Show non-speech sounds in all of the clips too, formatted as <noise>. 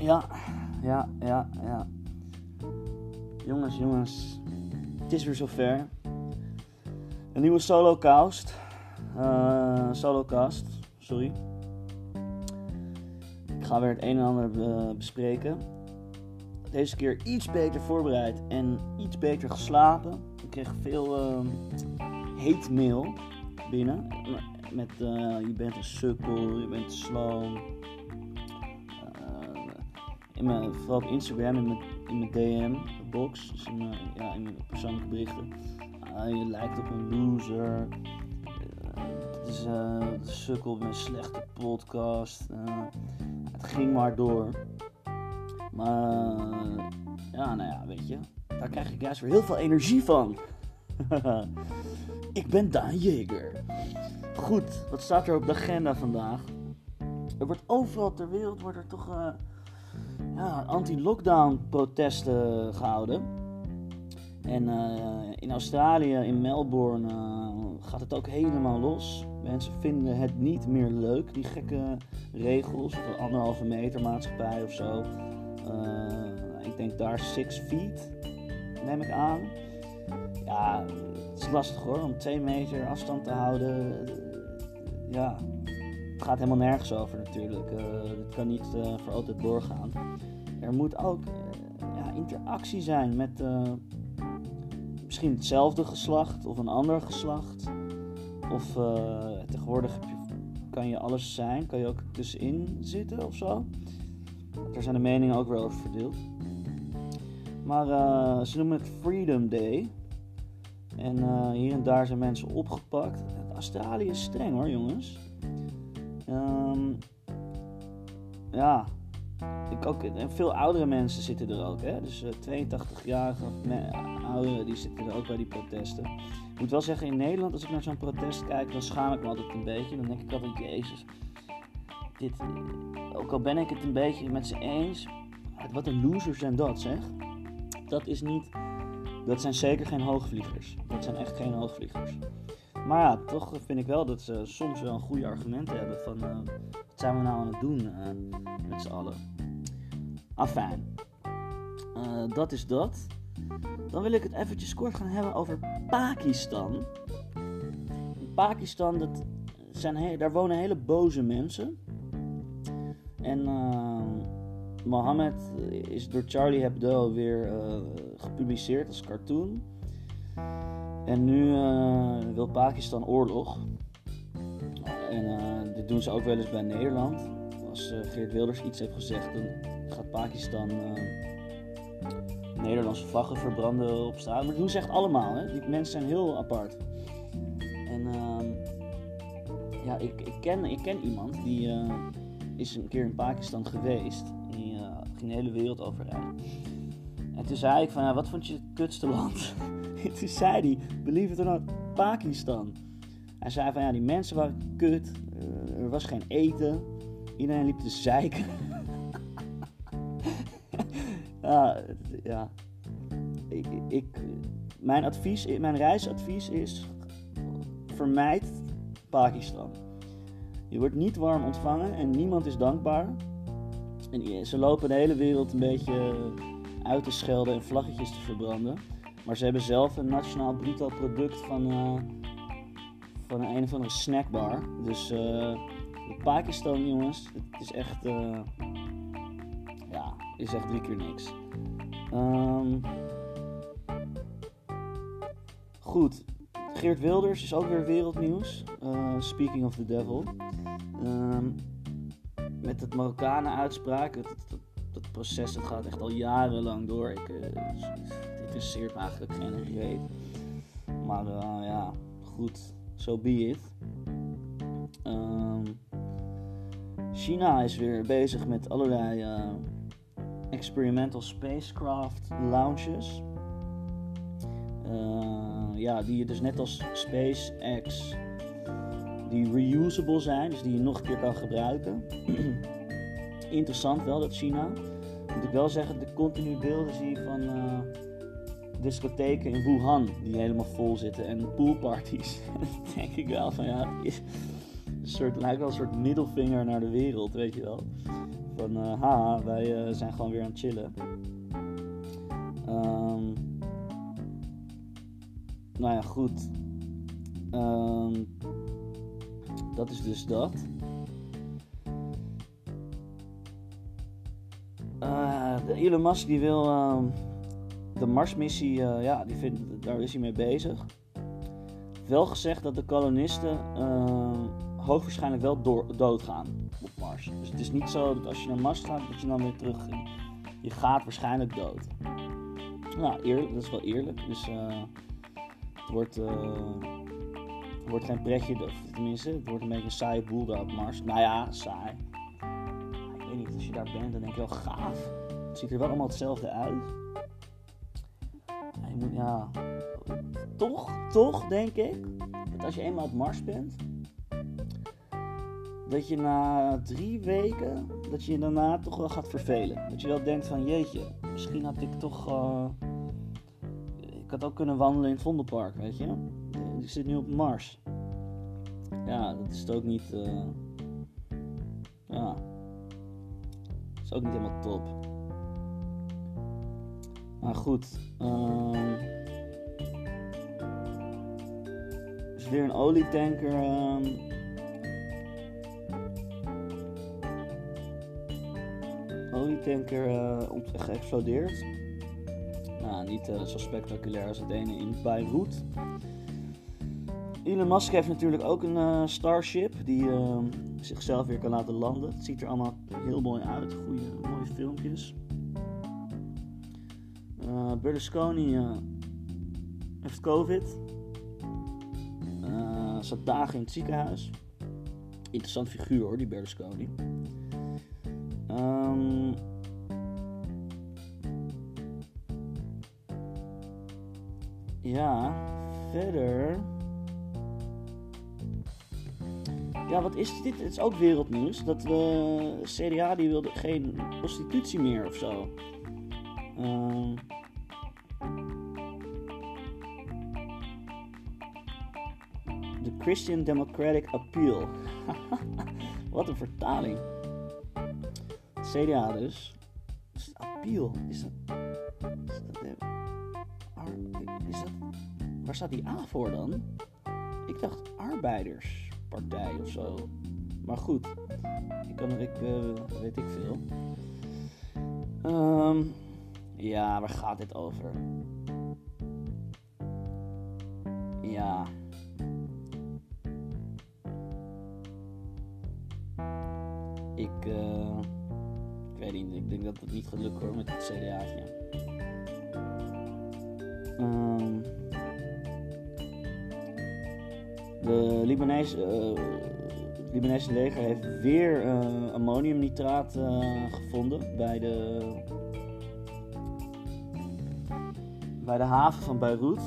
Ja, ja, ja, ja. Jongens, jongens. Het is weer zover. Een nieuwe solocast. Uh, solocast, sorry. Ik ga weer het een en ander be- bespreken. Deze keer iets beter voorbereid en iets beter geslapen. Ik kreeg veel uh, hate mail binnen. Met uh, je bent een sukkel, je bent sloom. In mijn, vooral op Instagram, in mijn, in mijn DM-box, dus in mijn, ja, in mijn persoonlijke berichten. Uh, je lijkt op een loser. Het is een sukkel met een slechte podcast. het ging maar door. Maar ja, nou ja, weet je, daar krijg ik juist weer heel veel energie van. <laughs> ik ben Daan Jeger. Goed, wat staat er op de agenda vandaag? Er wordt overal ter wereld wordt er toch ja, anti-lockdown protesten gehouden. En uh, in Australië, in Melbourne, uh, gaat het ook helemaal los. Mensen vinden het niet meer leuk, die gekke regels. Of een anderhalve meter maatschappij of zo. Uh, ik denk daar six feet, neem ik aan. Ja, het is lastig hoor, om twee meter afstand te houden. Ja, het gaat helemaal nergens over natuurlijk. Het kan niet uh, voor altijd doorgaan. Er moet ook uh, ja, interactie zijn met misschien hetzelfde geslacht of een ander geslacht. Of tegenwoordig kan je alles zijn, kan je ook tussenin zitten of zo. Daar zijn de meningen ook wel over verdeeld. Maar ze noemen het Freedom Day. En hier en daar zijn mensen opgepakt. Australië is streng hoor, jongens. Um, ja, ik ook, en veel oudere mensen zitten er ook. Hè? Dus uh, 82-jarige ouderen die zitten er ook bij die protesten. Ik moet wel zeggen, in Nederland, als ik naar zo'n protest kijk, dan schaam ik me altijd een beetje. Dan denk ik altijd, jezus, dit, ook al ben ik het een beetje met ze eens, wat een losers zijn dat zeg. Dat is niet, dat zijn zeker geen hoogvliegers. Dat zijn echt geen hoogvliegers. Maar ja, toch vind ik wel dat ze soms wel een goede argumenten hebben van uh, wat zijn we nou aan het doen uh, met z'n allen. Afijn, uh, dat is dat. Dan wil ik het eventjes kort gaan hebben over Pakistan. Pakistan, dat zijn daar wonen hele boze mensen. En Mohammed is door Charlie Hebdo weer gepubliceerd als cartoon. En nu uh, wil Pakistan oorlog. En dit doen ze ook wel eens bij Nederland. Als Geert Wilders iets heeft gezegd, dan gaat Pakistan Nederlandse vlaggen verbranden op straat. Maar dat doen ze echt allemaal. Hè? Die mensen zijn heel apart. En ja, ik, ik, ken, ik ken iemand die is een keer in Pakistan geweest. Die uh, ging de hele wereld overrijden. En toen zei ik van, ja, wat vond je het kutste land? En <laughs> toen zei hij, believe it or not, Pakistan. Hij zei van, ja, die mensen waren kut. Uh, er was geen eten. Iedereen liep te zeiken. <laughs> ja, ja. Ik, ik, mijn advies, mijn reisadvies is, vermijd Pakistan. Je wordt niet warm ontvangen en niemand is dankbaar. En ze lopen de hele wereld een beetje uit te schelden en vlaggetjes te verbranden. Maar ze hebben zelf een nationaal bruto product van, uh, van een, een of andere snackbar. Dus uh, Pakistan, jongens, het is echt, uh, ja, is echt drie keer niks. Um, goed, Geert Wilders is ook weer wereldnieuws. Speaking of the devil. Um, met het Marokkanen-uitspraak. Het, het, het, proces dat gaat echt al jarenlang door. Ik, interesseert me eigenlijk geen reet. Maar uh, ja, goed. So be it. Um, China is weer bezig met allerlei experimental spacecraft launches. Uh, ja, die je dus net als SpaceX, die reusable zijn, dus die je nog een keer kan gebruiken. <clears throat> Interessant wel dat China. Moet ik wel zeggen, de continu beelden zie van discotheken in Wuhan die helemaal vol zitten en poolparties. <laughs> Denk ik wel van ja, een soort, lijkt wel een soort middelvinger naar de wereld, weet je wel. Van, uh, haha, wij uh, zijn gewoon weer aan het chillen. Um, nou ja, goed. Um, dat is dus dat. Uh, Elon Musk die wil uh, de Marsmissie, uh, ja, die daar is hij mee bezig. Wel gezegd dat de kolonisten hoogwaarschijnlijk wel doodgaan op Mars. Dus het is niet zo dat als je naar Mars gaat, dat je dan weer terug. Je gaat waarschijnlijk dood. Nou, eerlijk, dat is wel eerlijk. Dus het wordt, het wordt geen pretje, tenminste, het wordt een beetje een saaie boel daar op Mars. Nou ja, saai weet niet, als je daar bent, dan denk je wel gaaf. Het ziet er wel allemaal hetzelfde uit. Ja, toch, toch denk ik, dat als je eenmaal op Mars bent, dat je na drie weken, dat je daarna toch wel gaat vervelen. Dat je wel denkt van, jeetje, misschien had ik toch, uh, ik had ook kunnen wandelen in het Vondelpark, weet je. Ik zit nu op Mars. Ja, dat is ook niet, uh, ja, is ook niet helemaal top. Maar goed. Um, is weer een olietanker. Um, olietanker uh, geëxplodeerd. Nou, niet uh, zo spectaculair als het ene in Beirut. Elon Musk heeft natuurlijk ook een uh, Starship die uh, zichzelf weer kan laten landen. Het ziet er allemaal heel mooi uit. Goede, mooie filmpjes. Uh, Berlusconi uh, heeft COVID. Uh, zat dagen in het ziekenhuis. Interessant figuur hoor, die Berlusconi. Um, ja, verder. Ja, wat is dit? Het is ook wereldnieuws. Dat de CDA die wilde geen prostitutie meer of zo. Uh, Christian Democratic Appeal. <laughs> Wat een vertaling. CDA dus. Is het appeal? Is dat... Is dat, is dat waar staat die A voor dan? Ik dacht arbeiders partij of zo. Maar goed, ik kan ik, uh, weet ik veel. Um, ja, waar gaat dit over? Ja. Ik, uh, ik weet niet, ik denk dat het niet gaat lukken hoor met het CDA'tje. Um, de Libanese, uh, Libanese leger heeft weer uh, ammoniumnitraat gevonden bij de, bij de haven van Beirut.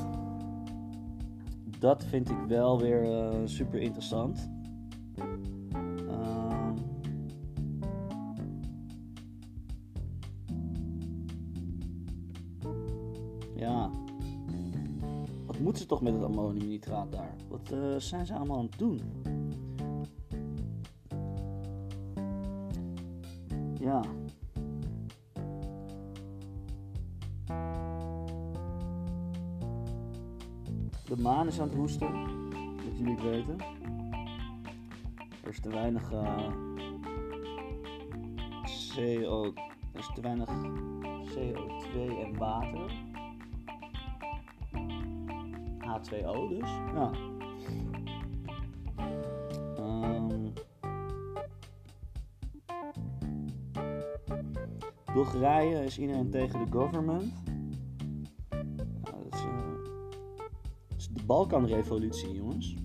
Dat vind ik wel weer super interessant. Ja moeten ze toch met het ammoniumnitraat daar? Wat uh, zijn ze allemaal aan het doen? Ja. De maan is aan het hoesten, dat jullie het weten. Er is te weinig uh, CO, er is te weinig CO2 en water. H2O dus. Ja. Um, Bulgarije is iedereen tegen de government. Nou, dat, is, uh, dat is de Balkanrevolutie, jongens.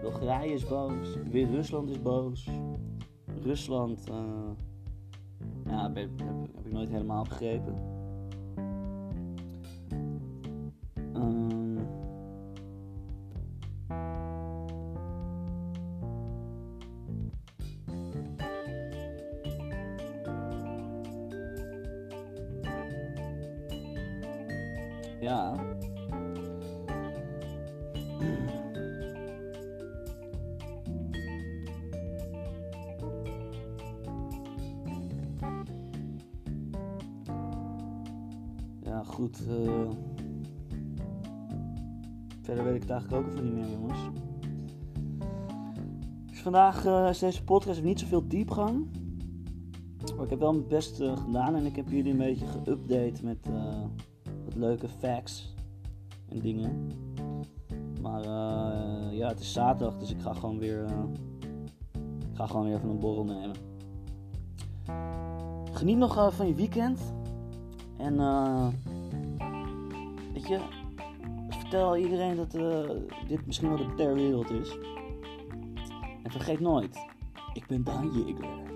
Bulgarije is boos, weer Rusland is boos. Rusland, uh, ja, heb, heb, heb ik nooit helemaal begrepen. Goed. eh, verder weet ik het eigenlijk ook even niet meer, jongens. Dus vandaag eh, is deze podcast niet zoveel diepgang. Maar ik heb wel mijn best eh, gedaan en ik heb jullie een beetje geüpdate met wat leuke facts en dingen. Maar ja, het is zaterdag, dus ik ga gewoon weer, ik ga gewoon weer even een borrel nemen. Geniet nog van je weekend. En vertel iedereen dat eh, dit misschien wel de ter wereld is. En vergeet nooit, ik ben Daan Jeger.